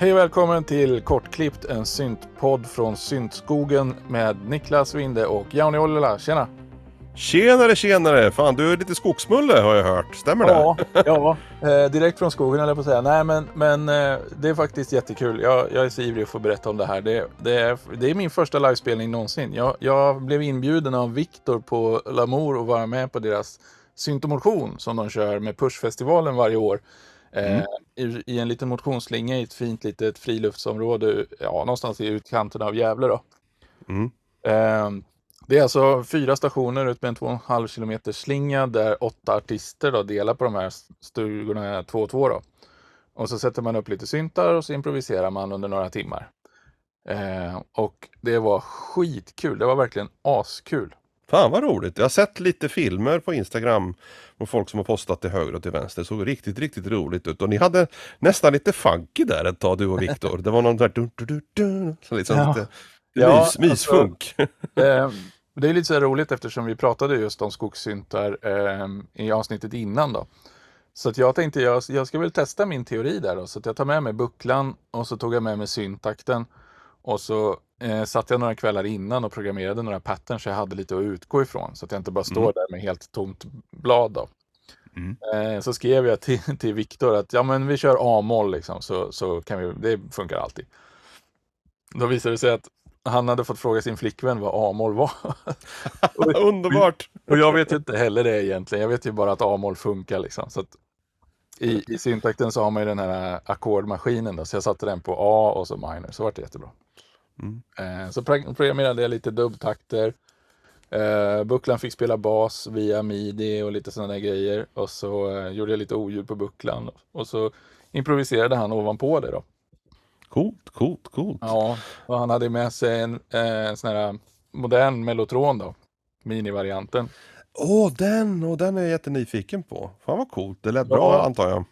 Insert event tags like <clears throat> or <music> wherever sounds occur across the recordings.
Hej och välkommen till Kortklippt, en syntpodd från syntskogen med Niklas Winde och Jauni Ollila. Tjena! Tjenare tjenare! Fan du är lite skogsmulle har jag hört, stämmer det? Ja, ja. Eh, direkt från skogen jag på att säga. Nej men, men eh, det är faktiskt jättekul. Jag, jag är så ivrig att få berätta om det här. Det, det, är, det är min första livespelning någonsin. Jag, jag blev inbjuden av Viktor på Lamour att vara med på deras syntomotion som de kör med Pushfestivalen varje år. Eh, i, I en liten motionsslinga i ett fint litet friluftsområde, ja, någonstans i utkanten av Gävle då. Mm. Det är alltså fyra stationer ut med en 2,5 km slinga där åtta artister då delar på de här stugorna två och två då. Och så sätter man upp lite syntar och så improviserar man under några timmar. Eh, och det var skitkul, det var verkligen askul. Fan vad roligt! Jag har sett lite filmer på Instagram och folk som har postat till höger och till vänster. Det såg riktigt, riktigt roligt ut. Och ni hade nästan lite funky där ett tag, du och Viktor. Det var någon där... Du, du, du, du, så liksom Ja. lite Ja, mys, mysfunk. <laughs> Eh, det är lite så roligt eftersom vi pratade just om skogssyntar eh, i avsnittet innan då. Så att jag tänkte jag, jag ska väl testa min teori där då. Så att jag tar med mig bucklan och så tog jag med mig syntakten. Och så eh, satt jag några kvällar innan och programmerade några patterns jag hade lite att utgå ifrån. Så att jag inte bara står Mm. där med helt tomt blad då. Mm. Eh, så skrev jag till, till Viktor att ja men vi kör A-moll liksom så, så kan vi, det funkar alltid. Då visade det sig att han hade fått fråga sin flickvän vad A-moll var. <laughs> Underbart! Och jag vet ju inte heller det egentligen. Jag vet ju bara att A-moll funkar liksom. Så i, I syntakten så har man ju den här ackordmaskinen då, så jag satte den på A och så minor, så vart det jättebra. Mm. Eh, så pro- programmerade jag lite dubbtakter. Eh, bucklan fick spela bas via midi och lite sådana där grejer. Och så eh, gjorde jag lite oljud på bucklan. Och så improviserade han ovanpå det då. Coolt, coolt, coolt. Ja, och han hade med sig en, eh, en sån här modern mellotron då. Minivarianten. Åh, den! Och den är jag jättenyfiken på. Fan vad coolt. Det lät bra Ja. antar jag.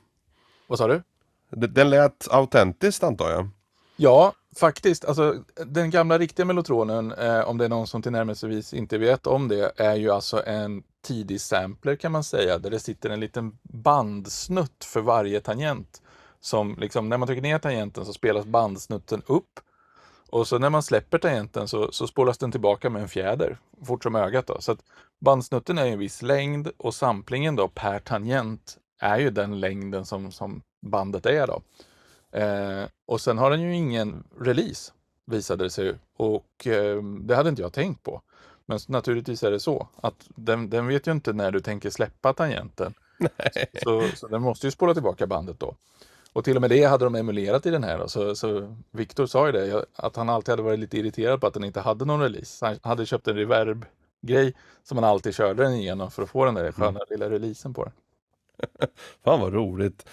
Vad sa du? Den lät autentiskt antar jag. Ja, faktiskt. Alltså, den gamla riktiga mellotronen, eh, om det är någon som tillnärmelsevis inte vet om det, är ju alltså en tidig sampler kan man säga, där det sitter en liten bandsnutt för varje tangent. Som liksom, när man trycker ner tangenten så spelas bandsnutten upp. Och så när man släpper tangenten så, så spolas den tillbaka med en fjäder, fort som ögat. Då. Så att bandsnutten är ju en viss längd och samplingen då per tangent är ju den längden som, som bandet är. då. Eh, och sen har den ju ingen release, visade det sig. Och eh, det hade inte jag tänkt på. Men naturligtvis är det så att den, den vet ju inte när du tänker släppa tangenten. Så, så den måste ju spola tillbaka bandet då. Och till och med det hade de emulerat i den här. Då. Så, så Viktor sa ju det, att han alltid hade varit lite irriterad på att den inte hade någon release. Han hade köpt en reverb-grej som han alltid körde den igenom för att få den där sköna lilla releasen på den. <laughs> Fan vad roligt.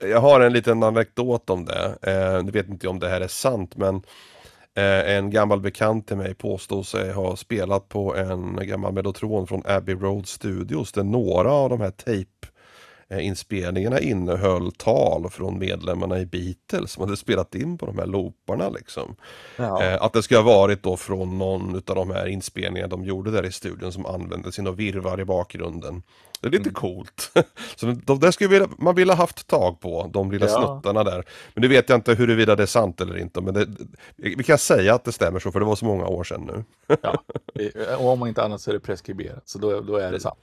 Jag har en liten anekdot om det. Eh, nu vet inte om det här är sant men eh, en gammal bekant till mig påstod sig ha spelat på en gammal mellotron från Abbey Road Studios där några av de här tape inspelningarna innehöll tal från medlemmarna i Beatles som hade spelat in på de här looparna liksom. Ja. Eh, att det ska ha varit då från någon utav de här inspelningarna de gjorde där i studion som användes i några virvar i bakgrunden. Det är lite Mm. coolt. <laughs> Så de, där skulle vilja, man vilja haft tag på, de lilla Ja. snuttarna där. Men nu vet jag inte huruvida det är sant eller inte. Men det, vi kan säga att det stämmer så, för det var så många år sedan nu. Ja, och <laughs> om inte annat så är det preskriberat, så då, då är det sant.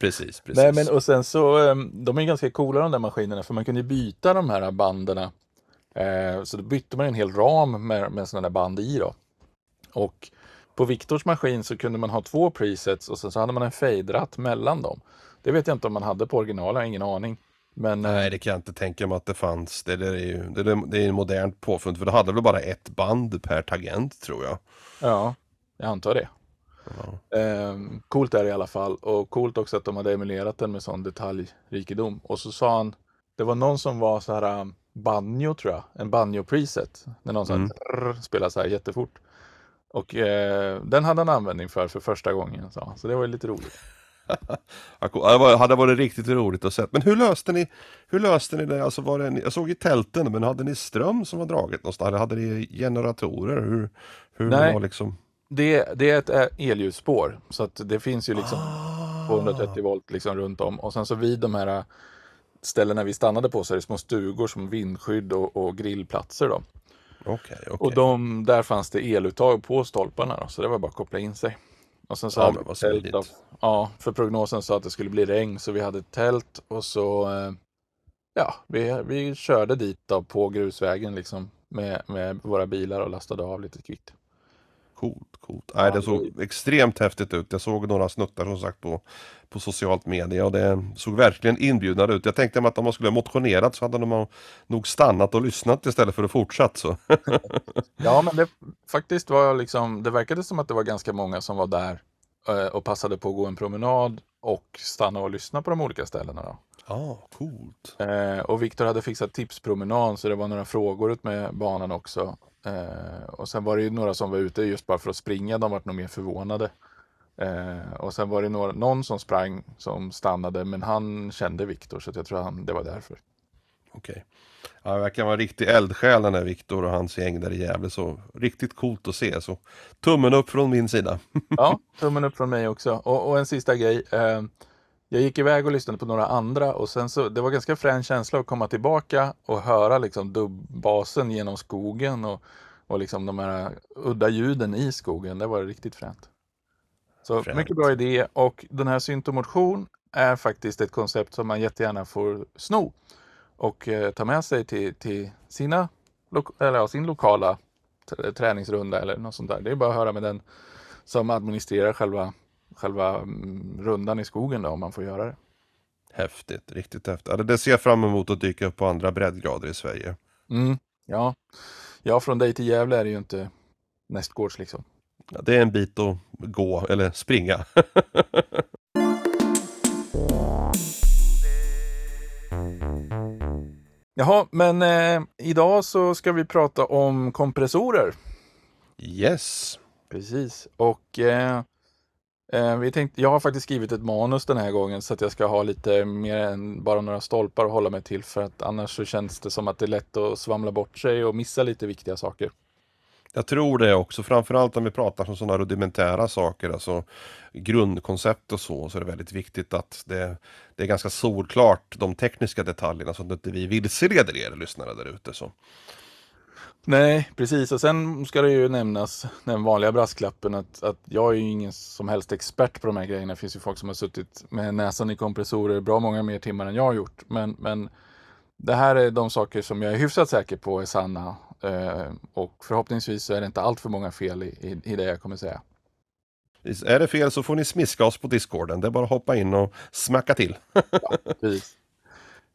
Precis, precis. Nej, men och sen så, eh, de är ganska coola de där maskinerna, för man kunde byta de här banden. Eh, så då bytte man en hel ram med, med sådana där band i då. Och på Viktors maskin så kunde man ha två presets och sen så hade man en fade-ratt mellan dem. Det vet jag inte om man hade på original, jag har ingen aning. Men eh, Nej, det kan jag inte tänka mig att det fanns. Det, är ju det, det det är en modernt påfund, för det hade väl bara ett band per tangent tror jag. ja, jag antar det. Ja. Eh, coolt är det i alla fall och coolt också att de hade emulerat den med sån detaljrikedom. Och så sa han, det var någon som var så här um, banjo tror jag, en banjo preset. När någon Mm. så spelar så här jättefort. Och eh, den hade han användning för för första gången. Så, så det var ju lite roligt. <laughs> Det hade varit riktigt roligt att se. Men hur löste ni, hur löste ni det? Alltså var det, jag såg i tälten, men hade ni ström som var draget någonstans? Eller hade ni generatorer? Hur, hur Nej. var liksom... Det, det är ett ä- elljusspår, så att det finns ju liksom Ah. 230 volt liksom runt om. Och sen så vid de här äh, ställena vi stannade på så är det små stugor som vindskydd och, och grillplatser. Då. Okej, okej. Och de, där fanns det eluttag på stolparna, då, så det var bara att koppla in sig. Och sen så Ja, hade vi tält. Då. Ja, för prognosen sa att det skulle bli regn, så vi hade ett tält och så eh, ja, vi, vi körde dit då på grusvägen liksom med, med våra bilar och lastade av lite kvickt. Coolt, coolt. Nej, det såg extremt häftigt ut. Jag såg några snuttar som sagt på, på socialt media och det såg verkligen inbjudande ut. Jag tänkte att om man skulle ha motionerat så hade de nog stannat och lyssnat istället för att fortsatt så. <laughs> Ja, men det faktiskt var liksom, det verkade som att det var ganska många som var där eh, och passade på att gå en promenad och stanna och lyssna på de olika ställena. Då. Ja, ah, coolt. Eh, och Viktor hade fixat tipspromenad så det var några frågor ut med banan också. Eh, och sen var det ju några som var ute just bara för att springa, de var nog mer förvånade. Eh, och sen var det några, någon som sprang som stannade men han kände Viktor så jag tror han, det var därför. Okej. Ja, det verkar vara en riktig eldsjäl den där Viktor och hans gäng där i Gävle. Så riktigt coolt att se. Så tummen upp från min sida. Ja, <laughs> tummen upp från mig också. Och, och en sista grej. Jag gick iväg och lyssnade på några andra och sen så, det var ganska frän känsla att komma tillbaka och höra liksom dubbbasen genom skogen och, och liksom de här udda ljuden i skogen. Det var riktigt fränt. Så Fränt. mycket bra idé och den här syntomotion är faktiskt ett koncept som man jättegärna får sno och eh, ta med sig till, till sina, eller, ja, sin lokala träningsrunda eller något sånt där. Det är bara att höra med den som administrerar själva, själva mm, rundan i skogen då, om man får göra det. Häftigt, riktigt häftigt. Ja, det- ser jag fram emot att dyka upp på andra breddgrader i Sverige. Mm, ja. ja, från dig till Gävle är det ju inte nästgårds liksom. Ja, det är en bit att gå, eller springa. <laughs> Jaha, men eh, idag så ska vi prata om kompressorer. yes. Precis, och eh, Eh, vi tänkte, jag har faktiskt skrivit ett manus den här gången så att jag ska ha lite mer än bara några stolpar att hålla mig till för att annars så känns det som att det är lätt att svamla bort sig och missa lite viktiga saker. Jag tror det också, framförallt när vi pratar om sådana rudimentära saker, alltså grundkoncept och så, så är det väldigt viktigt att det, det är ganska solklart de tekniska detaljerna så att inte vi vilseleder er lyssnare där ute. Så. Nej, precis. Och sen ska det ju nämnas den vanliga brasklappen att, att jag är ju ingen som helst expert på de här grejerna. Det finns ju folk som har suttit med näsan i kompressorer bra många mer timmar än jag har gjort. Men, men det här är de saker som jag är hyfsat säker på är sanna. Eh, och förhoppningsvis så är det inte allt för många fel i, i, i det jag kommer säga. Är det fel så får ni smiska oss på discorden, det är bara att hoppa in och smacka till. Precis.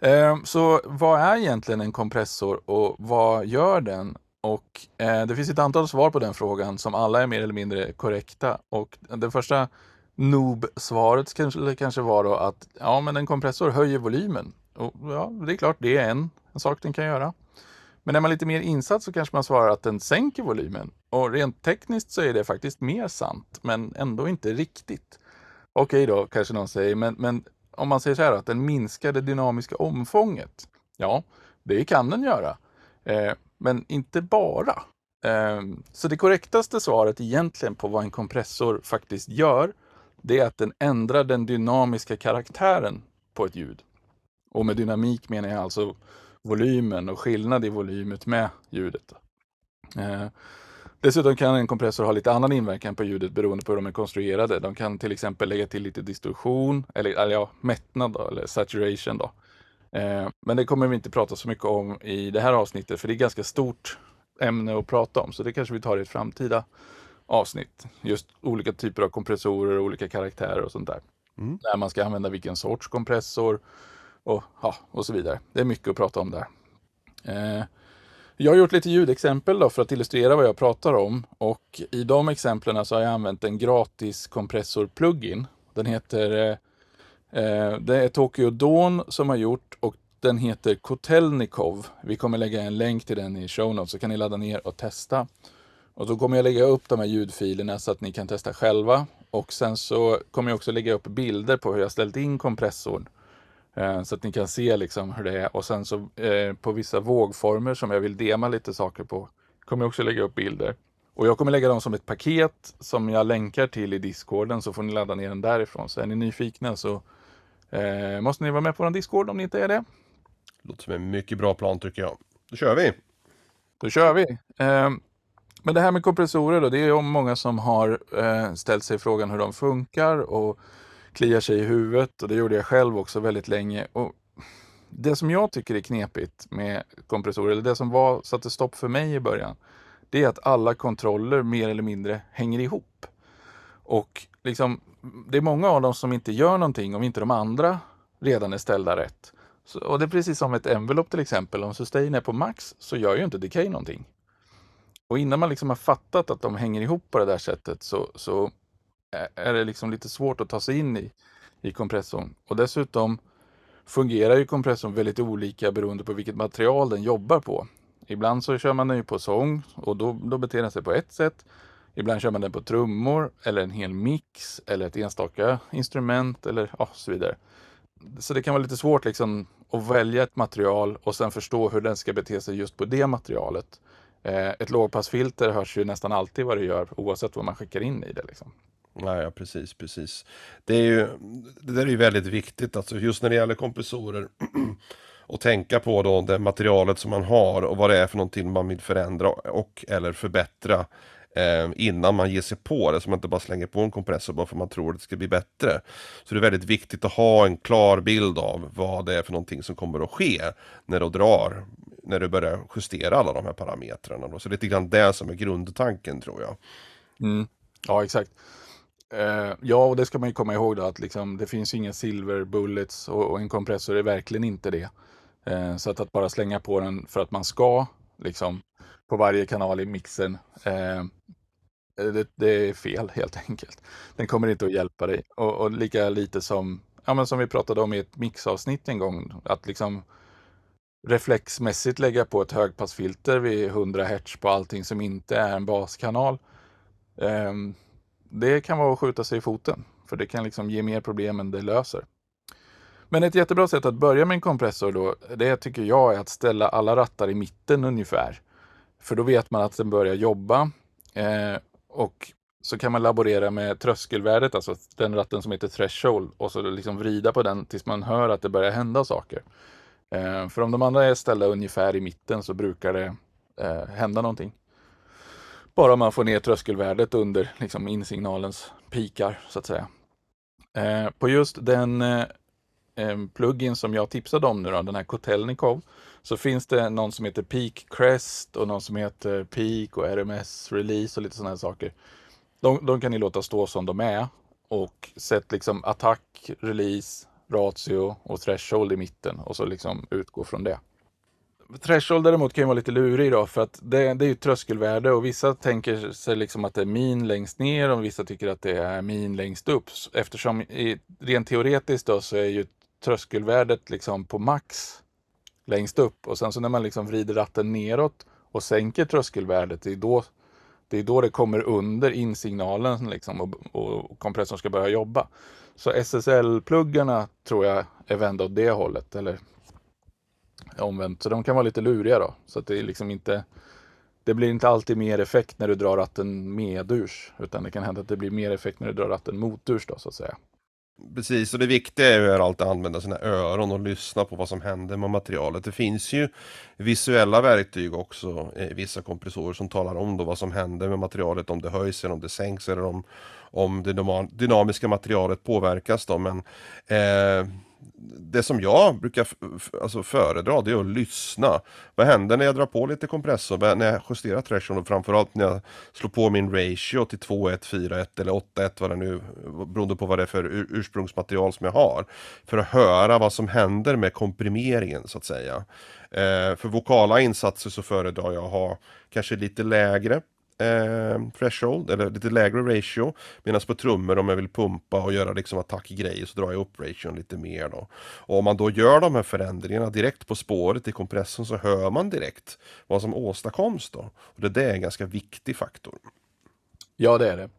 Ehm, så vad är egentligen en kompressor och vad gör den? Och eh, det finns ett antal svar på den frågan som alla är mer eller mindre korrekta. Och det första noob-svaret kanske, kanske var då att ja, men en kompressor höjer volymen. Och ja, det är klart, det är en, en sak den kan göra. Men är man lite mer insatt så kanske man svarar att den sänker volymen. Och rent tekniskt så är det faktiskt mer sant, men ändå inte riktigt. Okej då, kanske någon säger, men, men om man säger så här att den minskar det dynamiska omfånget. Ja, det kan den göra. Eh, men inte bara. Eh, så det korrektaste svaret egentligen på vad en kompressor faktiskt gör, det är att den ändrar den dynamiska karaktären på ett ljud. Och med dynamik menar jag alltså volymen och skillnad i volymet med ljudet. Eh, Dessutom kan en kompressor ha lite annan inverkan på ljudet beroende på hur de är konstruerade. De kan till exempel lägga till lite distorsion, eller, eller ja, mättnad då, eller saturation. Då. Eh, men det kommer vi inte prata så mycket om i det här avsnittet, för det är ganska stort ämne att prata om, så det kanske vi tar i ett framtida avsnitt. Just olika typer av kompressorer och olika karaktärer och sånt där. Mm. När man ska använda vilken sorts kompressor och, ja, och så vidare. Det är mycket att prata om där. Eh, jag har gjort lite ljudexempel då för att illustrera vad jag pratar om och i de exemplen så har jag använt en gratis kompressor-plugin. Den heter eh, eh, Det är Tokyo Dawn som har gjort och den heter Kotelnikov. Vi kommer lägga en länk till den i show notes så kan ni ladda ner och testa. Och då kommer jag lägga upp de här ljudfilerna så att ni kan testa själva. och sen så kommer jag också lägga upp bilder på hur jag ställt in kompressorn. Eh, så att ni kan se liksom hur det är och sen så eh, på vissa vågformer som jag vill dema lite saker på kommer jag också lägga upp bilder. Och jag kommer lägga dem som ett paket som jag länkar till i discorden så får ni ladda ner den därifrån. Så är ni nyfikna så eh, måste ni vara med på vår discord om ni inte är det. Låter som en mycket bra plan tycker jag. Då kör vi! Då kör vi! Eh, men det här med kompressorer då, det är ju många som har eh, ställt sig frågan hur de funkar och kliar sig i huvudet och det gjorde jag själv också väldigt länge. Och det som jag tycker är knepigt med kompressorer, eller det som var, satte stopp för mig i början, det är att alla kontroller mer eller mindre hänger ihop. Och liksom, det är många av dem som inte gör någonting om inte de andra redan är ställda rätt. Så, och det är precis som ett envelope till exempel. Om sustain är på max så gör ju inte decay någonting. Och innan man liksom har fattat att de hänger ihop på det där sättet så, så är det liksom lite svårt att ta sig in i, i kompressorn. Och dessutom fungerar ju kompressorn väldigt olika beroende på vilket material den jobbar på. Ibland så kör man den ju på sång och då, då beter den sig på ett sätt. Ibland kör man den på trummor eller en hel mix eller ett enstaka instrument eller ja, så vidare. Så det kan vara lite svårt liksom att välja ett material och sen förstå hur den ska bete sig just på det materialet. Eh, ett lågpassfilter hörs ju nästan alltid vad det gör oavsett vad man skickar in i det. Liksom. Ja, ja, precis, precis. Det, är ju, det där är ju väldigt viktigt, alltså just när det gäller kompressorer. <clears throat> och tänka på då det materialet som man har och vad det är för någonting man vill förändra och eller förbättra eh, innan man ger sig på det, så man inte bara slänger på en kompressor bara för att man tror att det ska bli bättre. Så det är väldigt viktigt att ha en klar bild av vad det är för någonting som kommer att ske när du drar, när du börjar justera alla de här parametrarna. Då. Så det är lite grann det som är grundtanken tror jag. Mm. Ja, exakt. Eh, ja, och det ska man ju komma ihåg då att liksom, det finns inga silver bullets och, och en kompressor är verkligen inte det. Eh, så att, att, bara slänga på den för att man ska, liksom, på varje kanal i mixen, eh, eh det, det, är fel <laughs> helt enkelt. Den kommer inte att hjälpa dig. Och, och, lika lite som, ja, men som vi pratade om i ett mixavsnitt en gång, att liksom reflexmässigt lägga på ett högpassfilter vid 100 Hz på allting som inte är en baskanal. Um, det kan vara att skjuta sig i foten. För det kan liksom ge mer problem än det löser. Men ett jättebra sätt att börja med en kompressor då, det tycker jag är att ställa alla rattar i mitten ungefär. För då vet man att den börjar jobba. Eh, och så kan man laborera med tröskelvärdet, alltså den ratten som heter threshold, och så liksom vrida på den tills man hör att det börjar hända saker. Eh, för om de andra är ställda ungefär i mitten så brukar det eh, hända någonting. Bara man får ner tröskelvärdet under liksom, insignalens pikar så att säga. Eh, på just den eh, eh, plugin som jag tipsade om nu då, den här Kotelnikov, så finns det någon som heter Peak Crest och någon som heter Peak och RMS Release och lite sådana här saker. De, de kan ni låta stå som de är och sätt liksom attack, release, ratio och threshold i mitten och så liksom utgå från det. Threshold däremot kan ju vara lite lurig då för att det, det är ju tröskelvärde och vissa tänker sig liksom att det är min längst ner och vissa tycker att det är min längst upp. Eftersom i, rent teoretiskt då så är ju tröskelvärdet liksom på max längst upp och sen så när man liksom vrider ratten neråt och sänker tröskelvärdet, det är då det, är då det kommer under insignalen liksom och, och kompressorn ska börja jobba. Så SSL-pluggarna tror jag är vända åt det hållet, eller omvänt. Så de kan vara lite luriga då. Så att det är liksom inte det blir inte alltid mer effekt när du drar ratten medurs, utan det kan hända att det blir mer effekt när du drar ratten moturs då så att säga. Precis, och det viktiga är ju att alltid använda sina öron och lyssna på vad som händer med materialet. Det finns ju visuella verktyg också vissa kompressorer som talar om då vad som händer med materialet, om det höjs eller om det sänks eller om, om det dynamiska materialet påverkas då. Men eh, det som jag brukar alltså föredra det är att lyssna. Vad händer när jag drar på lite kompressor, när jag justerar threshold och framförallt när jag slår på min ratio till 2.1, 4.1 eller 8.1 vad det nu beroende på vad det är för ursprungsmaterial som jag har. För att höra vad som händer med komprimeringen så att säga. Eh, för vokala insatser så föredrar jag att ha kanske lite lägre eh, threshold, eller lite lägre ratio. Medan på trummor om jag vill pumpa och göra liksom attackgrejer så drar jag upp ration lite mer då. Och om man då gör de här förändringarna direkt på spåret i kompressorn så hör man direkt vad som åstadkoms då. Och det är en ganska viktig faktor. Ja, det är det.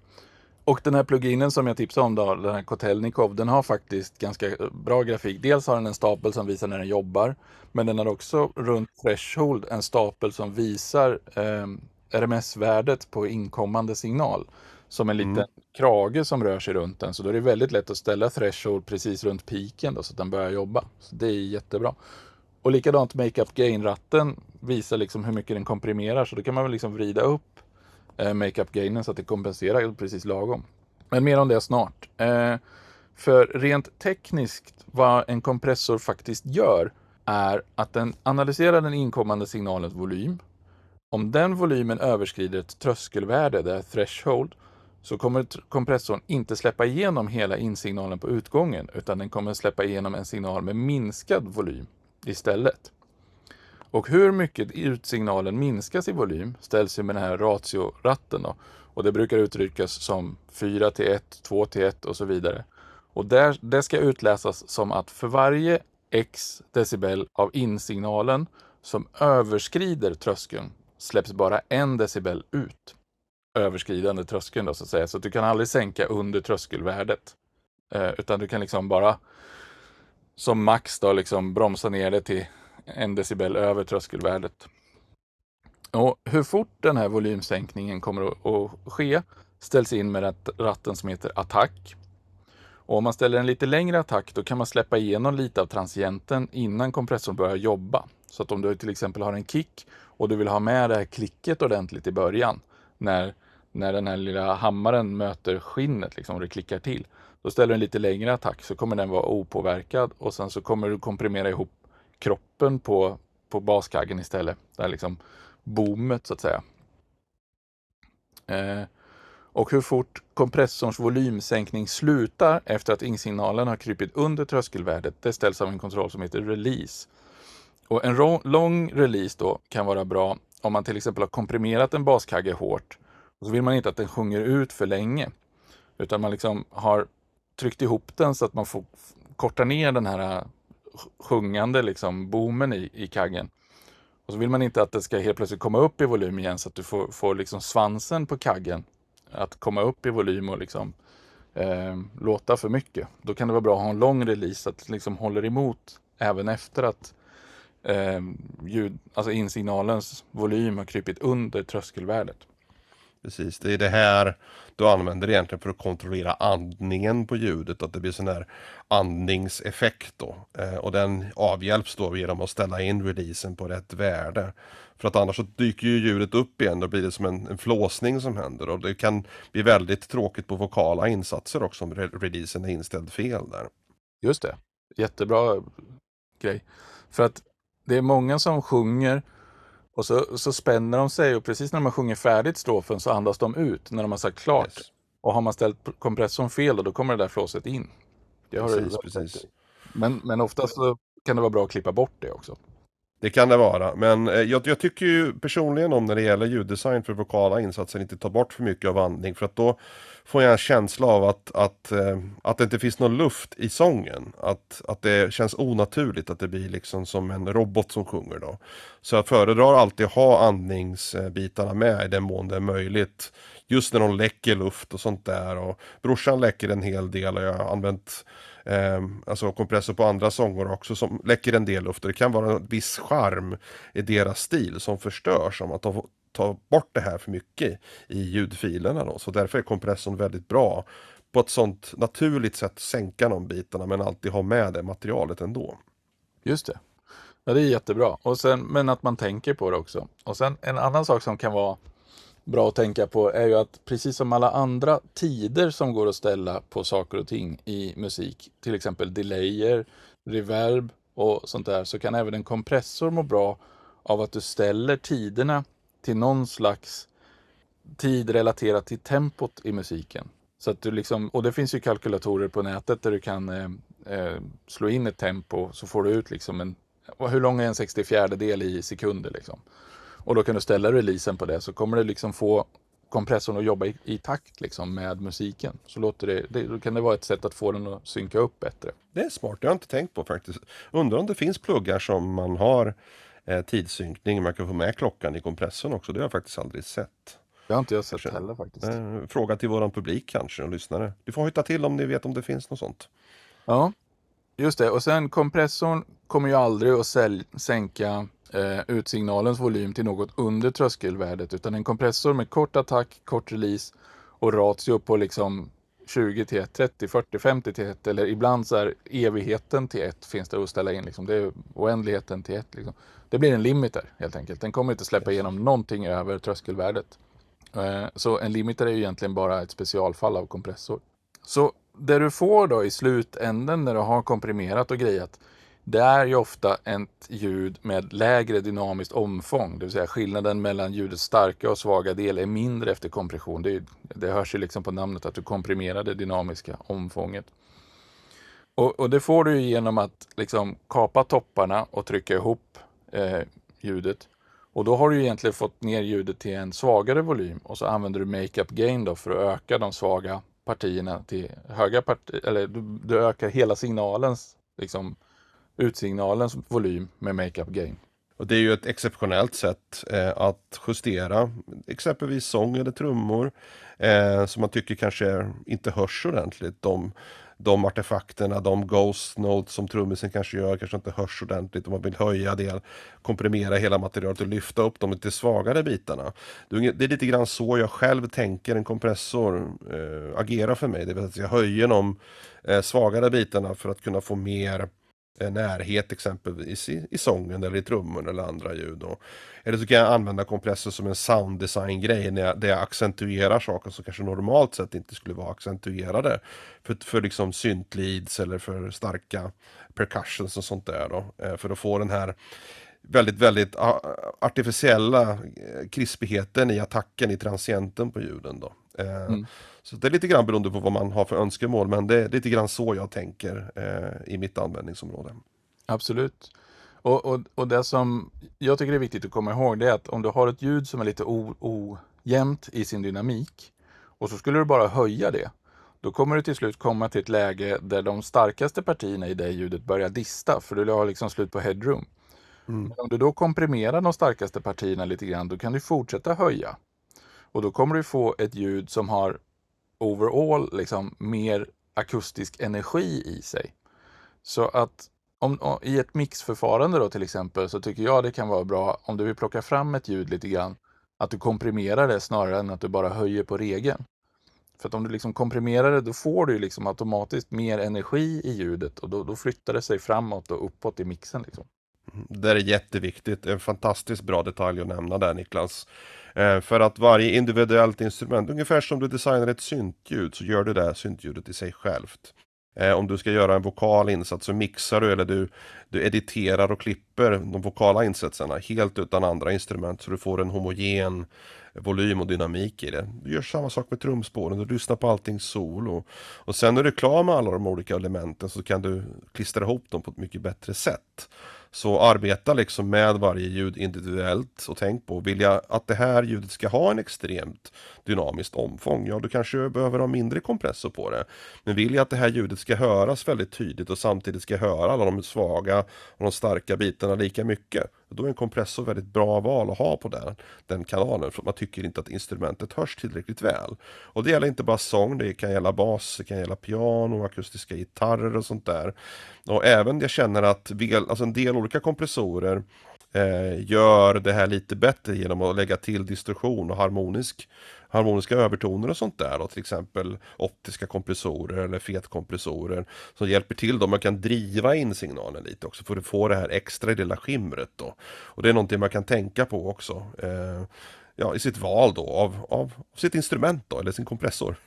Och den här pluginen som jag tipsade om då, den här Kotelnikov, den har faktiskt ganska eh, bra grafik. Dels har den en stapel som visar när den jobbar, men den har också runt threshold en stapel som visar eh, RMS-värdet på inkommande signal. Som en liten mm. krage som rör sig runt den. Så då är det väldigt lätt att ställa threshold precis runt piken då, så att den börjar jobba. Så det är jättebra. Och likadant makeup gain-ratten visar liksom hur mycket den komprimerar. Så då kan man väl liksom vrida upp eh, makeup gainen så att det kompenserar precis lagom. Men mer om det snart. Eh, för rent tekniskt vad en kompressor faktiskt gör är att den analyserar den inkommande signalens volym. Om den volymen överskrider ett tröskelvärde, det är threshold, så kommer kompressorn inte släppa igenom hela insignalen på utgången utan den kommer släppa igenom en signal med minskad volym istället. Och hur mycket utsignalen minskas i volym ställs ju med den här ratioratten. Då. Och det brukar uttryckas som 4 till 1, 2 till 1 och så vidare. Och där, det ska utläsas som att för varje x decibel av insignalen som överskrider tröskeln släpps bara en decibel ut. Överskridande tröskeln då så att säga. Så att du kan aldrig sänka under tröskelvärdet. Eh, utan du kan liksom bara som max då liksom bromsa ner det till en decibel över tröskelvärdet. Och hur fort den här volymsänkningen kommer att ske ställs in med ratten som heter attack. Och om man ställer en lite längre attack då kan man släppa igenom lite av transienten innan kompressorn börjar jobba. Så att om du till exempel har en kick och du vill ha med det här klicket ordentligt i början när, när den här lilla hammaren möter skinnet liksom, och det klickar till. Då ställer du en lite längre attack så kommer den vara opåverkad och sen så kommer du komprimera ihop kroppen på, på baskaggen istället. Det här liksom boomet så att säga. Eh, och hur fort kompressorns volymsänkning slutar efter att insignalen har krypit under tröskelvärdet, det ställs av en kontroll som heter release. Och en lång release då kan vara bra om man till exempel har komprimerat en baskagge hårt och så vill man inte att den sjunger ut för länge. Utan man liksom har tryckt ihop den så att man får korta ner den här eh, sjungande liksom boomen i, i kaggen. Och så vill man inte att det ska helt plötsligt komma upp i volym igen så att du får, får liksom svansen på kaggen att komma upp i volym och liksom eh, låta för mycket. Då kan det vara bra att ha en lång release så att det liksom håller emot även efter att eh, ljud, alltså insignalens volym har krypit under tröskelvärdet. Precis, det är det här du använder egentligen för att kontrollera andningen på ljudet, att det blir sån här andningseffekt då. Eh, och den avhjälps då genom att ställa in releasen på rätt värde. För att annars så dyker ju ljudet upp igen, då blir det som en, en flåsning som händer och det kan bli väldigt tråkigt på vokala insatser också om re releasen är inställd fel där. Just det, jättebra grej. För att det är många som sjunger och så, så spänner de sig och precis när man sjunger färdigt strofen så andas de ut när de har sagt klart. Yes. Och har man ställt kompressorn fel då, kommer det där flåset in. Det har precis, det, precis. Men, men oftast så kan det vara bra att klippa bort det också. Det kan det vara, men eh, jag, jag, tycker ju personligen om när det gäller ljuddesign för vokala insatser inte ta bort för mycket av andning för att då får jag en känsla av att, att, eh, att det inte finns någon luft i sången. Att, att det känns onaturligt, att det blir liksom som en robot som sjunger då. Så jag föredrar alltid att ha andningsbitarna med i den mån det är möjligt. Just när de läcker luft och sånt där. Och brorsan läcker en hel del och jag har använt eh, alltså kompressor på andra sånger också som läcker en del luft. Och det kan vara en viss charm i deras stil som förstörs om man tar, ta bort det här för mycket i ljudfilerna. Då. Så därför är kompressorn väldigt bra på ett sånt naturligt sätt sänka de bitarna men alltid ha med det materialet ändå. Just det. Ja, det är jättebra. Och sen, men att man tänker på det också. Och sen en annan sak som kan vara bra att tänka på är ju att precis som alla andra tider som går att ställa på saker och ting i musik, till exempel delayer, reverb och sånt där, så kan även en kompressor må bra av att du ställer tiderna till någon slags tid relaterat till tempot i musiken. Så att du liksom, och det finns ju kalkylatorer på nätet där du kan eh, eh, slå in ett tempo så får du ut liksom en, hur lång är en 64 del i sekunder liksom. Och då kan du ställa releasen på det så kommer du liksom få kompressorn att jobba i, i takt liksom med musiken. Så låter det, det, då kan det vara ett sätt att få den att synka upp bättre. Det är smart, det har jag inte tänkt på faktiskt. Undrar om det finns pluggar som man har eh, tidssynkning, man kan få med klockan i kompressorn också. Det har jag faktiskt aldrig sett. Det har inte jag sett Kanske. heller faktiskt. Eh, Fråga till våran publik kanske och lyssnare. Du får hitta till om ni vet om det finns något sånt. Ja, just det. Och sen kompressorn kommer ju aldrig att sälj- sänka eh, utsignalens volym till något under tröskelvärdet. Utan en kompressor med kort attack, kort release och ratio på liksom 20 till 1, 30, 40, 50 till 1 eller ibland så är evigheten till 1 finns det att ställa in. Liksom. Det är oändligheten till 1. Liksom. Det blir en limiter helt enkelt. Den kommer inte släppa igenom någonting över tröskelvärdet. Eh, Så en limiter är ju egentligen bara ett specialfall av kompressor. Så det du får då i slutänden när du har komprimerat och grejat, det är ju ofta ett ljud med lägre dynamiskt omfång. Det vill säga skillnaden mellan ljudets starka och svaga del är mindre efter kompression. Det, är, det hörs ju liksom på namnet att du komprimerar det dynamiska omfånget. Och, och det får du ju genom att liksom kapa topparna och trycka ihop eh, ljudet. Och då har du ju egentligen fått ner ljudet till en svagare volym och så använder du makeup gain då för att öka de svaga partierna till höga partier, eller du, du ökar hela signalens, liksom utsignalens volym med makeup gain. Och det är ju ett exceptionellt sätt eh, att justera exempelvis sång eller trummor eh, som man tycker kanske inte hörs ordentligt. De, de artefakterna, de ghost notes som trummisen kanske gör kanske inte hörs ordentligt om man vill höja det, komprimera hela materialet och lyfta upp de lite svagare bitarna. Det är lite grann så jag själv tänker en kompressor eh, agerar för mig. Det vill säga att jag höjer de eh, svagare bitarna för att kunna få mer Eh, närhet exempelvis i, i sången eller i trummorna eller andra ljud. Och, eller så kan jag använda kompressor som en sound design grej när jag, där jag accentuerar saker som kanske normalt sett inte skulle vara accentuerade. För, för liksom syntleads eller för starka percussions och sånt där då. Eh, för att få den här väldigt, väldigt artificiella eh, krispigheten i attacken i transienten på ljuden då. Eh, Mm. Så det är lite grann beroende på vad man har för önskemål men det är lite grann så jag tänker eh, i mitt användningsområde. Absolut. Och, och, och det som jag tycker är viktigt att komma ihåg det är att om du har ett ljud som är lite ojämnt i sin dynamik och så skulle du bara höja det, då kommer du till slut komma till ett läge där de starkaste partierna i det ljudet börjar dista, för du har liksom slut på headroom. Mm. Men om du då komprimerar de starkaste partierna lite grann, då kan du fortsätta höja. Och då kommer du få ett ljud som har overall liksom mer akustisk energi i sig. Så att om, om, i ett mixförfarande då till exempel så tycker jag det kan vara bra om du vill plocka fram ett ljud lite grann att du komprimerar det snarare än att du bara höjer på regeln. För att om du liksom komprimerar det då får du liksom automatiskt mer energi i ljudet och då, då flyttar det sig framåt och uppåt i mixen. Liksom. Mm, det är jätteviktigt, en fantastiskt bra detalj att nämna där Niklas. Eh, för att varje individuellt instrument, ungefär som du designar ett syntljud så gör du det syntljudet i sig självt. Eh, om du ska göra en vokal insats så mixar du eller du, du editerar och klipper de vokala insatserna helt utan andra instrument så du får en homogen volym och dynamik i det. Du gör samma sak med trumspåren, du lyssnar på allting solo. Och sen när du är klar med alla de olika elementen så kan du klistra ihop dem på ett mycket bättre sätt. Så arbeta liksom med varje ljud individuellt och tänk på, vill jag att det här ljudet ska ha en extremt dynamiskt omfång, ja då kanske jag behöver ha mindre kompressor på det. Men vill jag att det här ljudet ska höras väldigt tydligt och samtidigt ska höra alla de svaga och de starka bitarna lika mycket, då är en kompressor väldigt bra val att ha på den, den kanalen för man tycker inte att instrumentet hörs tillräckligt väl. Och det gäller inte bara sång, det kan gälla bas, det kan gälla piano, akustiska gitarrer och sånt där. Och även jag känner att vel- alltså en del olika kompressorer eh, gör det här lite bättre genom att lägga till distorsion och harmonisk, harmoniska övertoner och sånt där. Då, till exempel optiska kompressorer eller fetkompressorer som hjälper till då. Man kan driva in signalen lite också för att få det här extra lilla skimret då. Och det är någonting man kan tänka på också. Eh, ja, i sitt val då av, av sitt instrument då, eller sin kompressor. <laughs>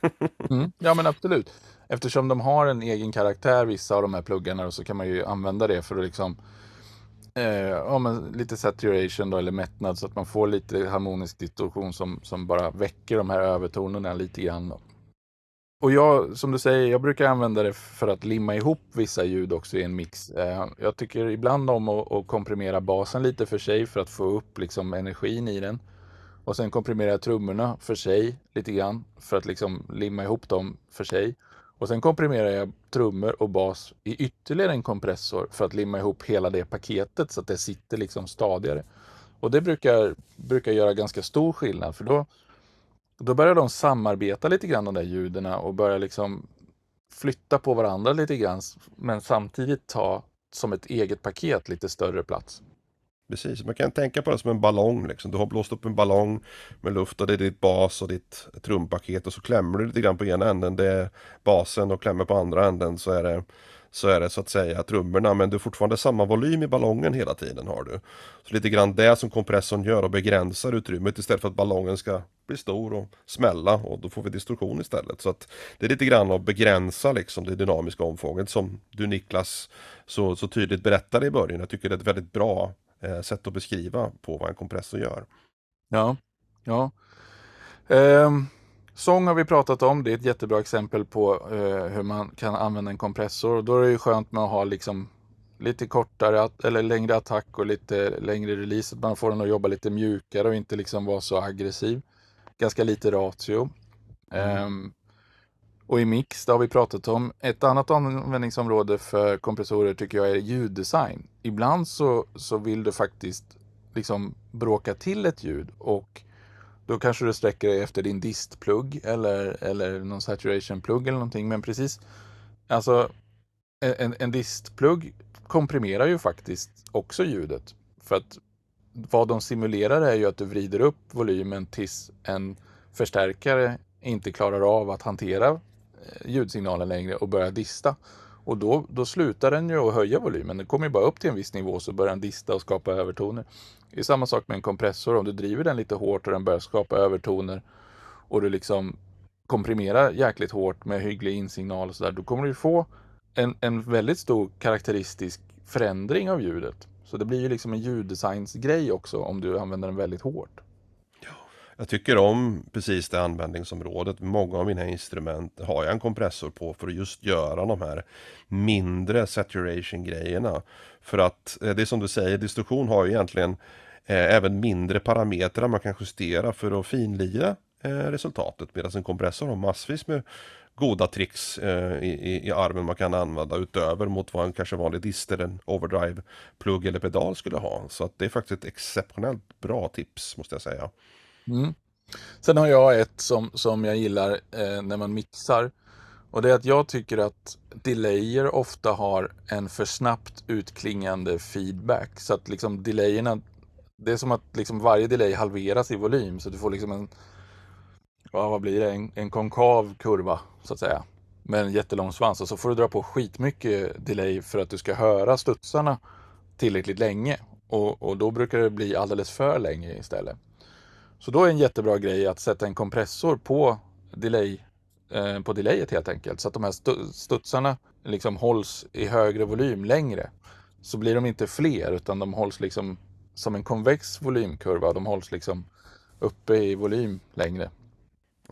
Mm. Ja men absolut. Eftersom de har en egen karaktär vissa av de här pluggarna och så kan man ju använda det för att liksom eh, ja, men lite saturation då, eller mättnad så att man får lite harmonisk distorsion som, som bara väcker de här övertonerna lite grann. Då. Och jag, som du säger, jag brukar använda det för att limma ihop vissa ljud också i en mix. Eh, jag tycker ibland om att, att komprimera basen lite för sig för att få upp liksom energin i den. Och sen komprimerar jag trummorna för sig lite grann för att liksom limma ihop dem för sig. Och sen komprimerar jag trummor och bas i ytterligare en kompressor för att limma ihop hela det paketet så att det sitter liksom stadigare. Och det brukar, brukar göra ganska stor skillnad för då, Då börjar de samarbeta lite grann de där ljuden och börjar liksom flytta på varandra lite grann men samtidigt ta som ett eget paket lite större plats. Precis, man kan tänka på det som en ballong liksom. Du har blåst upp en ballong med luft och det är ditt bas och ditt trumpaket och så klämmer du lite grann på ena änden, det är basen och klämmer på andra änden så är det så är det så att säga trummorna men du har fortfarande samma volym i ballongen hela tiden har du. Så lite grann det som kompressorn gör och begränsar utrymmet istället för att ballongen ska bli stor och smälla och då får vi distorsion istället. Så att det är lite grann att begränsa liksom det dynamiska omfånget som du Niklas så, så tydligt berättade i början. Jag tycker det är ett väldigt bra eh, sätt att beskriva på vad en kompressor gör. Ja, ja. Um... Sång har vi pratat om. Det är ett jättebra exempel på eh, hur man kan använda en kompressor. Då är det ju skönt med att ha liksom lite kortare eller längre attack och lite längre release. Man får den att jobba lite mjukare och inte liksom vara så aggressiv. Ganska lite ratio. Mm. Um, och i mix, det har vi pratat om. Ett annat användningsområde för kompressorer tycker jag är ljuddesign. Ibland så, så vill du faktiskt liksom bråka till ett ljud och då kanske du sträcker dig efter din distplugg eller, eller någon saturationplugg eller någonting. Men precis, alltså en, en distplugg komprimerar ju faktiskt också ljudet. För att vad de simulerar är ju att du vrider upp volymen tills en förstärkare inte klarar av att hantera Eh, ljudsignalen längre och börjar dista. Och då, då slutar den ju att höja volymen. Den kommer ju bara upp till en viss nivå så börjar den dista och skapa övertoner. Det är samma sak med en kompressor. Om du driver den lite hårt och den börjar skapa övertoner och du liksom komprimerar jäkligt hårt med hygglig insignal och sådär. Då kommer du få en, en väldigt stor karaktäristisk förändring av ljudet. Så det blir ju liksom en ljuddesignsgrej också om du använder den väldigt hårt. Jag tycker om precis det användningsområdet. Många av mina instrument har jag en kompressor på för att just göra de här mindre saturation grejerna. För att eh, det är som du säger, distorsion har ju egentligen eh, även mindre parametrar man kan justera för att finlira eh, resultatet. Medan en kompressor har massvis med goda tricks eh, i, i armen man kan använda utöver mot vad en kanske vanlig dist eller en overdrive plugg eller pedal skulle ha. Så att det är faktiskt ett exceptionellt bra tips måste jag säga. Mm. Sen har jag ett som, som jag gillar eh, när man mixar. Och det är att jag tycker att delayer ofta har en för snabbt utklingande feedback. Så att liksom delayerna, det är som att liksom varje delay halveras i volym. Så du får liksom en, ja, vad blir det, en, en konkav kurva så att säga. Med en jättelång svans. Och så får du dra på skitmycket delay för att du ska höra studsarna tillräckligt länge. Och, och då brukar det bli alldeles för länge istället. Så då är en jättebra grej att sätta en kompressor på, delay, eh, på delayet helt enkelt. Så att de här studsarna liksom hålls i högre volym längre. Så blir de inte fler utan de hålls liksom som en konvex volymkurva. De hålls liksom uppe i volym längre.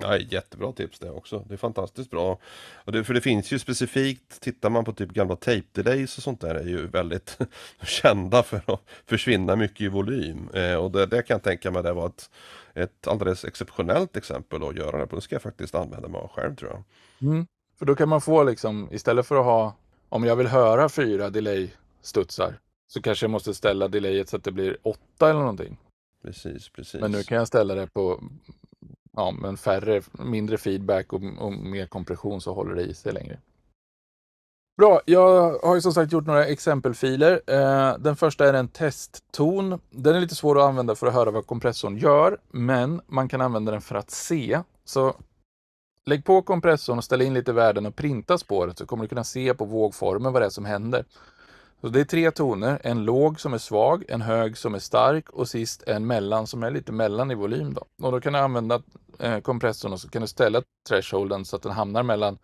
Ja, jättebra tips det också. Det är fantastiskt bra. Och det, för det finns ju specifikt, tittar man på typ gamla tape delays och sånt där är ju väldigt <laughs> kända för att försvinna mycket i volym. Eh, och det, det kan jag tänka mig det var ett, ett alldeles exceptionellt exempel att göra det på. Det ska jag faktiskt använda mig av själv tror jag. Mm. För då kan man få liksom, istället för att ha, om jag vill höra fyra delay-studsar, så kanske jag måste ställa delayet så att det blir åtta eller någonting. Precis, precis. Men nu kan jag ställa det på ja, men färre, mindre feedback och, och mer kompression så håller det i sig längre. Bra, jag har ju som sagt gjort några exempelfiler. Eh, den första är en testton. Den är lite svår att använda för att höra vad kompressorn gör, men man kan använda den för att se. Så lägg på kompressorn och ställ in lite värden och printa spåret så kommer du kunna se på vågformen vad det är som händer. Så det är tre toner, en låg som är svag, en hög som är stark och sist en mellan som är lite mellan i volym. Då. Och då kan du använda eh, kompressorn och så kan du ställa thresholden så att den hamnar mellan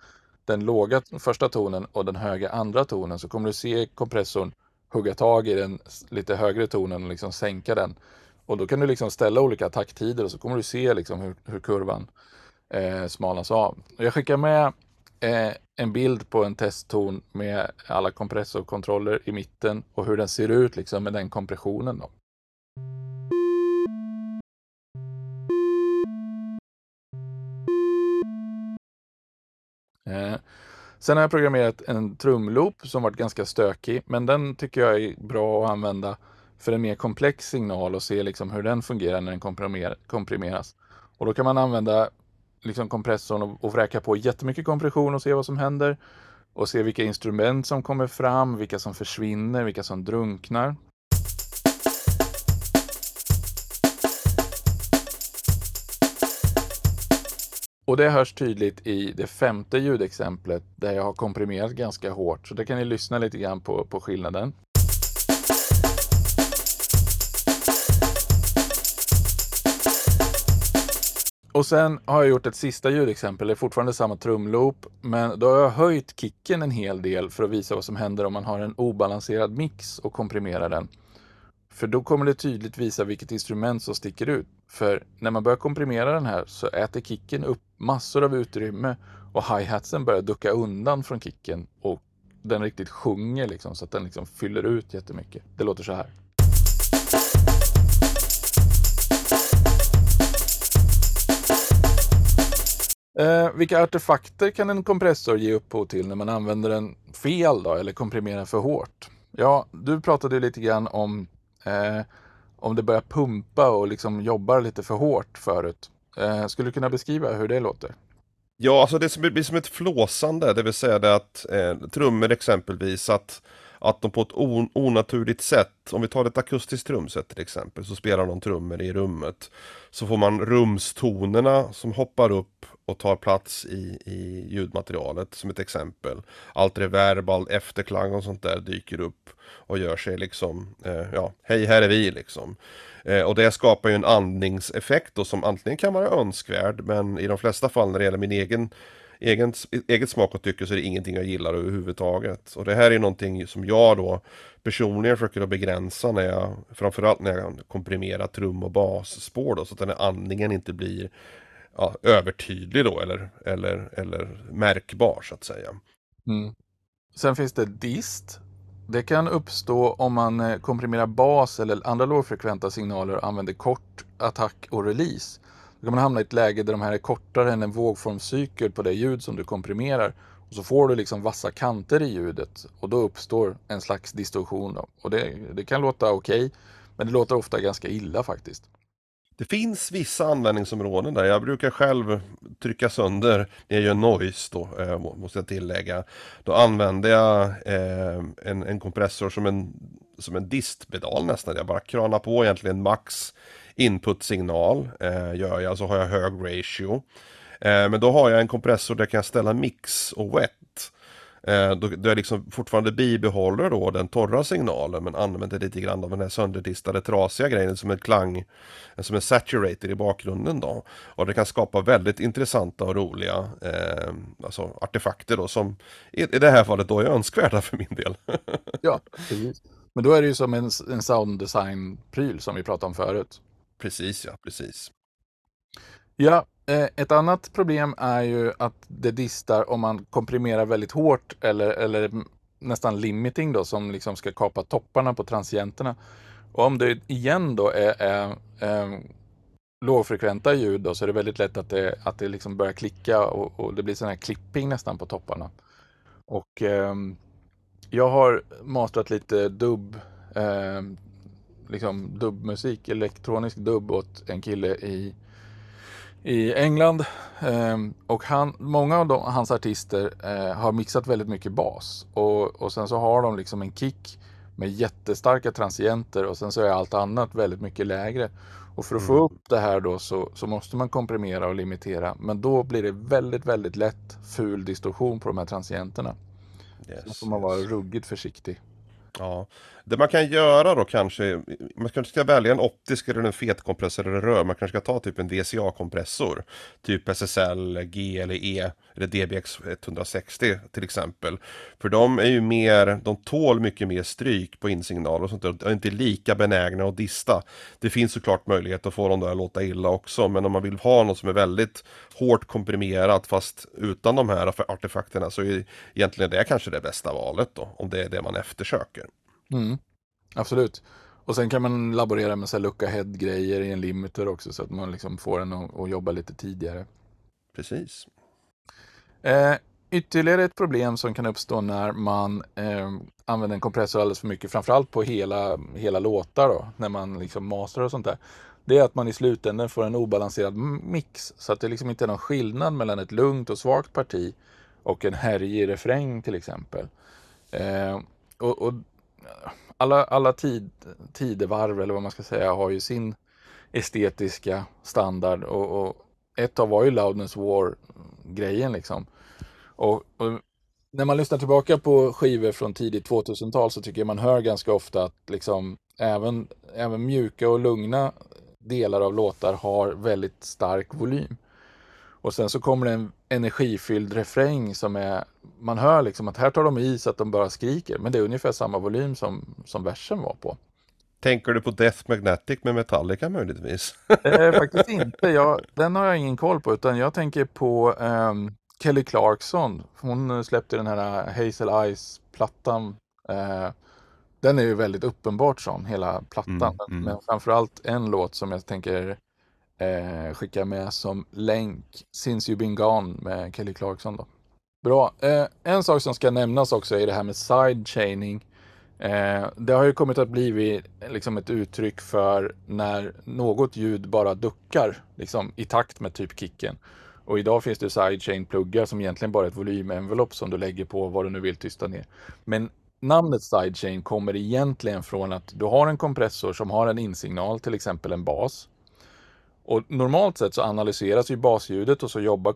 den låga första tonen och den höga andra tonen så kommer du se kompressorn hugga tag i den lite högre tonen och liksom sänka den. Och då kan du liksom ställa olika takttider och så kommer du se liksom hur, hur kurvan eh, smalnas av. Jag skickar med eh, en bild på en testton med alla kompressorkontroller i mitten och hur den ser ut liksom med den kompressionen. Då. Eh, sen har jag programmerat en trumloop som varit ganska stökig, men den tycker jag är bra att använda för en mer komplex signal och se liksom hur den fungerar när den komprimeras. Och då kan man använda liksom kompressorn och, och vräka på jättemycket kompression och se vad som händer. Och se vilka instrument som kommer fram, vilka som försvinner, vilka som drunknar. Och det hörs tydligt i det femte ljudexemplet där jag har komprimerat ganska hårt. Så det kan ni lyssna lite grann på, på skillnaden. Och sen har jag gjort ett sista ljudexempel, det är fortfarande samma trumloop, men då har jag höjt kicken en hel del för att visa vad som händer om man har en obalanserad mix och komprimerar den. För då kommer det tydligt visa vilket instrument som sticker ut. För när man börjar komprimera den här så äter kicken upp massor av utrymme och hi-hatsen börjar ducka undan från kicken och den riktigt sjunger liksom så att den liksom fyller ut jättemycket. Det låter så här. Eh, vilka artefakter kan en kompressor ge upphov till när man använder den fel då, eller komprimerar för hårt? Ja, du pratade lite grann om eh, om det börjar pumpa och liksom jobbar lite för hårt förut. Eh, skulle du kunna beskriva hur det låter? Ja, alltså det blir som ett flåsande, det vill säga det att eh, trummor exempelvis, att, att de på ett on onaturligt sätt, om vi tar ett akustiskt trumset till exempel, så spelar de trummor i rummet. Så får man rumstonerna som hoppar upp och tar plats i, i ljudmaterialet som ett exempel. Allt reverb, all efterklang och sånt där dyker upp och gör sig liksom, eh, ja, hej här är vi liksom. Eh, och det skapar ju en andningseffekt då som antingen kan vara önskvärd men i de flesta fall när det gäller min egen egen, eget smak och tycke så är det ingenting jag gillar överhuvudtaget. Och det här är någonting som jag då personligen försöker att begränsa när jag, framförallt när jag komprimerar trum och basspår då, så att den här andningen inte blir ja, övertydlig då eller, eller, eller märkbar så att säga. Mm. Sen finns det dist. Det kan uppstå om man eh, komprimerar bas eller andra lågfrekventa signaler och använder kort attack och release. Då kan man hamna i ett läge där de här är kortare än en vågformscykel på det ljud som du komprimerar. Och så får du liksom vassa kanter i ljudet och då uppstår en slags distorsion. Då. Och det, det kan låta okej, okay, men det låter ofta ganska illa faktiskt. Det finns vissa användningsområden där jag brukar själv trycka sönder när jag gör noise då, eh, måste jag tillägga. Då använder jag eh, en, en kompressor som en, som en distpedal nästan. Jag bara kranar på egentligen max input-signal eh, gör jag, så har jag hög ratio. Eh, men då har jag en kompressor där jag kan ställa mix och wet. Eh, då, då jag liksom fortfarande bibehåller då den torra signalen men använder lite grann av den här sönderdistade trasiga grejen som en klang, som en saturator i bakgrunden då. Och det kan skapa väldigt intressanta och roliga eh, alltså artefakter då som i, i det här fallet då är önskvärda för min del. <laughs> ja, precis. Men då är det ju som en, en sounddesign-pryl som vi pratade om förut. Precis ja, precis. Ja, eh, ett annat problem är ju att det distar om man komprimerar väldigt hårt eller, eller nästan limiting då som liksom ska kapa topparna på transienterna. Och om det igen då är, är, är lågfrekventa ljud då, så är det väldigt lätt att det, att det liksom börjar klicka och, och det blir sån här klipping nästan på topparna. Och eh, jag har mastrat lite dubb eh, liksom dubbmusik, elektronisk dubb åt en kille i, i England. Um, och han, många av de, hans artister uh, har mixat väldigt mycket bas. Och, och sen så har de liksom en kick med jättestarka transienter och sen så är allt annat väldigt mycket lägre. Och för att mm. få upp det här då så, så måste man komprimera och limitera. Men då blir det väldigt, väldigt lätt ful distorsion på de här transienterna. Yes, så får man vara ruggigt försiktig. Ja, det man kan göra då kanske, man kanske ska välja en optisk eller en fetkompressor eller rör, man kanske ska ta typ en DCA-kompressor. Typ SSL, G eller E eller DBX 160 till exempel. För de är ju mer, de tål mycket mer stryk på insignal och sånt där, och är inte lika benägna att dista. Det finns såklart möjlighet att få dem där att låta illa också, men om man vill ha något som är väldigt hårt komprimerat fast utan de här artefakterna så är egentligen det kanske det bästa valet då, om det är det man eftersöker. Mm, absolut. Och sen kan man laborera med så lucka head-grejer i en limiter också så att man liksom får den att, att jobba lite tidigare. Precis. Eh, ytterligare ett problem som kan uppstå när man eh, använder en kompressor alldeles för mycket, framförallt på hela, hela låtar då, när man liksom masterar och sånt där. det är att man i slutändan får en obalanserad mix. Så att det liksom inte är någon skillnad mellan ett lugnt och svagt parti och en härjig refräng till exempel. Eh, och, och, alla alla tid, tidevarv, eller vad man ska säga, har ju sin estetiska standard. Och, och ett av var ju Loudness War-grejen liksom. Och, och, när man lyssnar tillbaka på skivor från tidigt 2000-tal så tycker jag man hör ganska ofta att liksom även, även mjuka och lugna delar av låtar har väldigt stark volym. Och sen så kommer det en energifylld refräng som är, man hör liksom att här tar de i så att de bara skriker, men det är ungefär samma volym som, som versen var på. Tänker du på Death Magnetic med Metallica möjligtvis? eh, <laughs> faktiskt inte, jag, den har jag ingen koll på, utan jag tänker på um, Kelly Clarkson. Hon släppte den här Hazel Eyes-plattan. Eh, den är ju väldigt uppenbart sån, hela plattan. Mm, mm. Men framförallt en låt som jag tänker eh, skicka med som länk. Since You've Been Gone med Kelly Clarkson. Då. Bra. Eh, en sak som ska nämnas också är det här med sidechaining. Eh, det har ju kommit att bli liksom ett uttryck för när något ljud bara duckar liksom, i takt med typ kicken. Och idag finns det sidechain-pluggar som egentligen bara är ett volymenvelopp som du lägger på vad du nu vill tysta ner. Men namnet sidechain kommer egentligen från att du har en kompressor som har en insignal, till exempel en bas. Och normalt sett så analyseras ju basljudet och så jobbar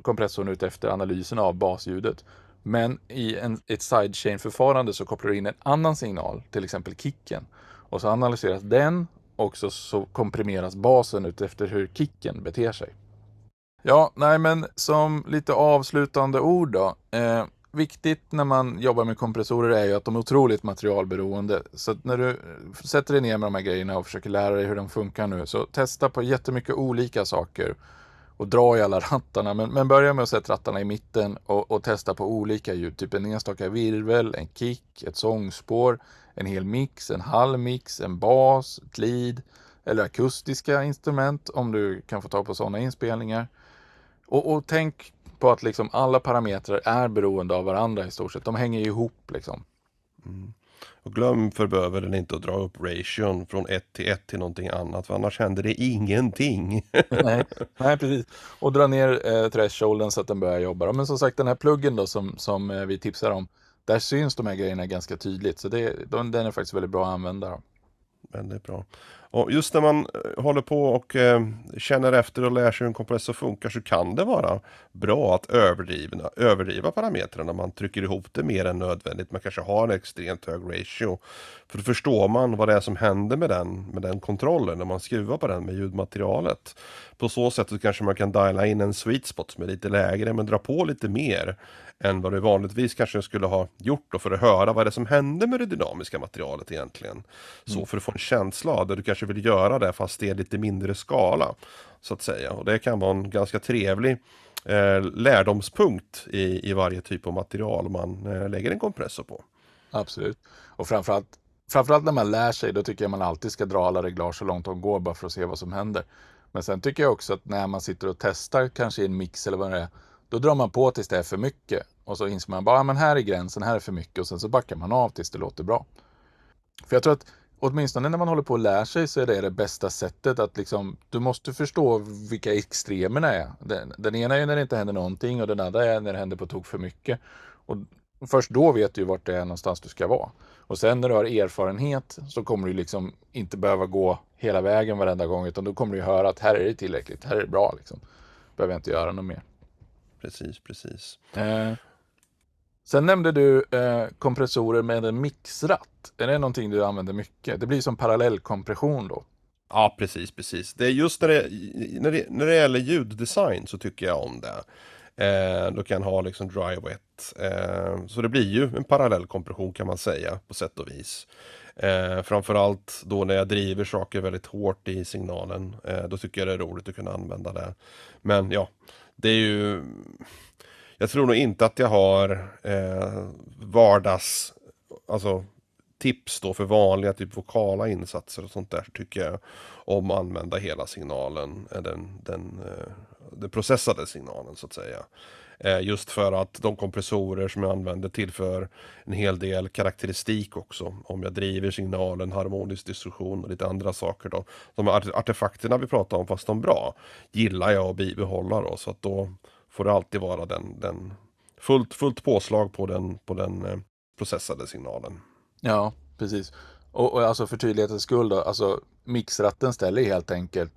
kompressorn ut efter analysen av basljudet. Men i en, ett sidechain-förfarande så kopplar du in en annan signal, till exempel kicken. Och så analyseras den och så, så komprimeras basen ut efter hur kicken beter sig. Ja, nej men som lite avslutande ord då. Eh, viktigt när man jobbar med kompressorer är ju att de är otroligt materialberoende. Så när du eh, sätter dig ner med de här grejerna och försöker lära dig hur de funkar nu, så testa på jättemycket olika saker och dra i alla <laughs> rattarna. Men, men börja med att sätta rattarna i mitten och, och, testa på olika ljud. Typ en enstaka virvel, en kick, ett sångspår, en hel mix, en halv mix, en bas, ett lead eller akustiska instrument om du kan få tag på sådana inspelningar. Och, och tänk på att liksom alla parametrar är beroende av varandra i stort sett. De hänger ihop liksom. Mm. Och glöm för bövelen inte att dra upp ration från 1 till 1 till någonting annat, för annars händer det ingenting. <laughs> nej, nej, precis. Och dra ner eh, thresholden så att den börjar jobba. Men som sagt, den här pluggen då som, som eh, vi tipsar om, där syns de här grejerna ganska tydligt. Så det, den är faktiskt väldigt bra att använda. Väldigt bra. Och just när man eh, håller på och eh, känner efter och lär sig hur en kompressor funkar så kan det vara bra att överdriva, överdriva parametrarna. Man trycker ihop det mer än nödvändigt. Man kanske har en extremt hög ratio. För då förstår man vad det är som händer med den, med den kontrollen när man skruvar på den med ljudmaterialet. På så sätt så kanske man kan diala in en sweet spot som är lite lägre men dra på lite mer än vad du vanligtvis kanske skulle ha gjort då för att höra vad det är som händer med det dynamiska materialet egentligen. Så mm. för att få en känsla där du kanske vill göra det fast det är lite mindre skala. Så att säga. Och det kan vara en ganska trevlig eh, lärdomspunkt i, i varje typ av material man eh, lägger en kompressor på. Absolut. Och framförallt, framförallt när man lär sig, då tycker jag man alltid ska dra alla reglar så långt de går bara för att se vad som händer. Men sen tycker jag också att när man sitter och testar kanske i en mix eller vad det är, då drar man på tills det är för mycket. Och så inser man bara, ja, men här är gränsen, här är för mycket och sen så backar man av tills det låter bra. För jag tror att åtminstone när man håller på att lära sig så är det det bästa sättet att liksom, du måste förstå vilka extremerna är. Den, den ena är när det inte händer någonting och den andra är när det händer på tok för mycket. Och först då vet du vart det är någonstans du ska vara. Och sen när du har erfarenhet så kommer du liksom inte behöva gå hela vägen varenda gång utan då kommer du höra att här är det tillräckligt, här är det bra liksom. Behöver jag inte göra något mer. Precis, precis. Eh, sen nämnde du eh, kompressorer med en mixratt. Är det någonting du använder mycket? Det blir som parallellkompression då. Ja, precis, precis. Det är just när det, när det, när det gäller ljuddesign så tycker jag om det. Eh, då kan ha liksom dry wet. Eh, så det blir ju en parallellkompression kan man säga på sätt och vis. Eh, framförallt då när jag driver saker väldigt hårt i signalen. Eh, då tycker jag det är roligt att kunna använda det. Men ja, det är ju... Jag tror nog inte att jag har eh, vardags... Alltså tips då för vanliga typ vokala insatser och sånt där tycker jag om att använda hela signalen, eh, den, den, eh, den processade signalen så att säga. Eh, just för att de kompressorer som jag använder tillför en hel del karaktäristik också. Om jag driver signalen, harmonisk distorsion och lite andra saker då. De artefakterna vi pratar om, fast de bra, gillar jag att bibehålla då. Så att då får det alltid vara den, den fullt, fullt påslag på den, på den eh, processade signalen. Ja, precis. Och, och alltså för tydlighetens skull då, alltså mixratten ställer helt enkelt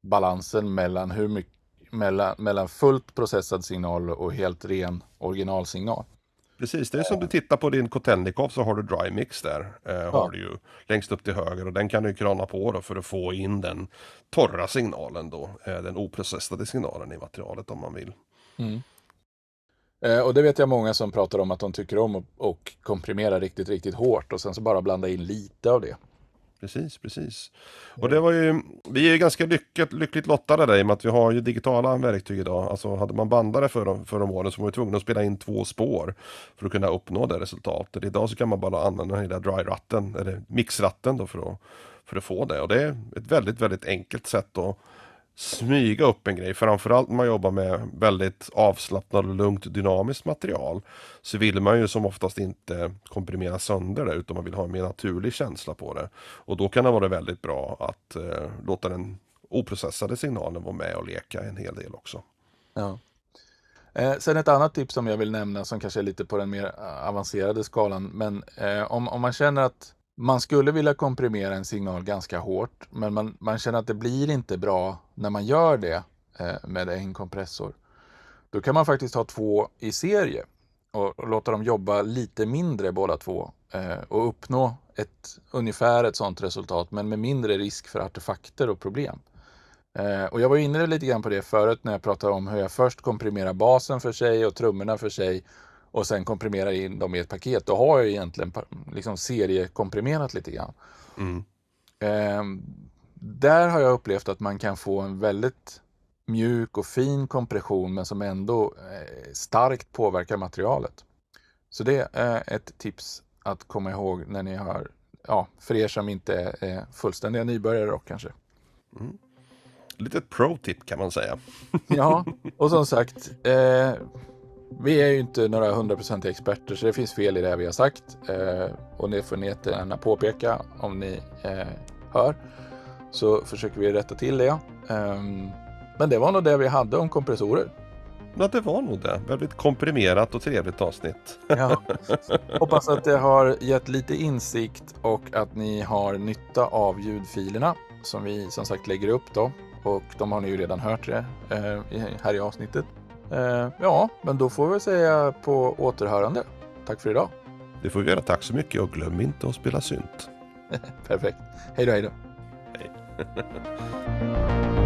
balansen mellan hur mycket mellan, mellan fullt processad signal och helt ren originalsignal. Precis, det är som du tittar på din Kotelnikov så har du dry mix där. Eh, ja. har du ju längst upp till höger och den kan du krana på då för att få in den torra signalen då. Eh, den oprocessade signalen i materialet om man vill. Mm. Eh, och det vet jag många som pratar om att de tycker om att komprimera riktigt, riktigt hårt och sen så bara blanda in lite av det. Precis, precis. Och det var ju, vi är ju ganska lyckligt, lyckligt lottade där i och med att vi har ju digitala verktyg idag. Alltså hade man bandare för, för de åren så var vi tvungna att spela in två spår för att kunna uppnå det resultatet. Idag så kan man bara använda den där dry-ratten, eller mixratten då för att, för att få det. Och det är ett väldigt, väldigt enkelt sätt att smyga upp en grej. Framförallt när man jobbar med väldigt avslappnat och lugnt dynamiskt material. Så vill man ju som oftast inte komprimera sönder det utan man vill ha en mer naturlig känsla på det. Och då kan det vara väldigt bra att eh, låta den oprocessade signalen vara med och leka en hel del också. Ja. Eh, sen ett annat tips som jag vill nämna som kanske är lite på den mer eh, avancerade skalan. Men eh, om, om man känner att man skulle vilja komprimera en signal ganska hårt, men man, man känner att det blir inte bra när man gör det eh, med en kompressor. Då kan man faktiskt ha två i serie och, och låta dem jobba lite mindre båda två eh, och uppnå ett, ungefär ett sådant resultat, men med mindre risk för artefakter och problem. Eh, och jag var inne lite grann på det förut när jag pratade om hur jag först komprimerar basen för sig och trummorna för sig och sen komprimera in dem i ett paket, då har jag egentligen liksom seriekomprimerat lite grann. Mm. Eh, där har jag upplevt att man kan få en väldigt mjuk och fin kompression men som ändå eh, starkt påverkar materialet. Så det är ett tips att komma ihåg när ni har, ja, för er som inte är fullständiga nybörjare då kanske. Mm. Litet pro-tip kan man säga. ja, och som sagt, eh, vi är ju inte några hundraprocentiga experter så det finns fel i det vi har sagt. Eh, och det får ni gärna påpeka om ni eh, hör. Så försöker vi rätta till det. Eh, men det var nog det vi hade om kompressorer. Ja, det var nog det. Väldigt komprimerat och trevligt avsnitt. ja. <laughs> Hoppas att det har gett lite insikt och att ni har nytta av ljudfilerna som vi som sagt lägger upp då. Och de har ni ju redan hört det, eh, här i avsnittet. Eh, ja, men då får vi säga på återhörande. Tack för idag. Det får vi göra. Tack så mycket och glöm inte att spela synt. <laughs> Perfekt. Hej då, hej då. Hej. <laughs>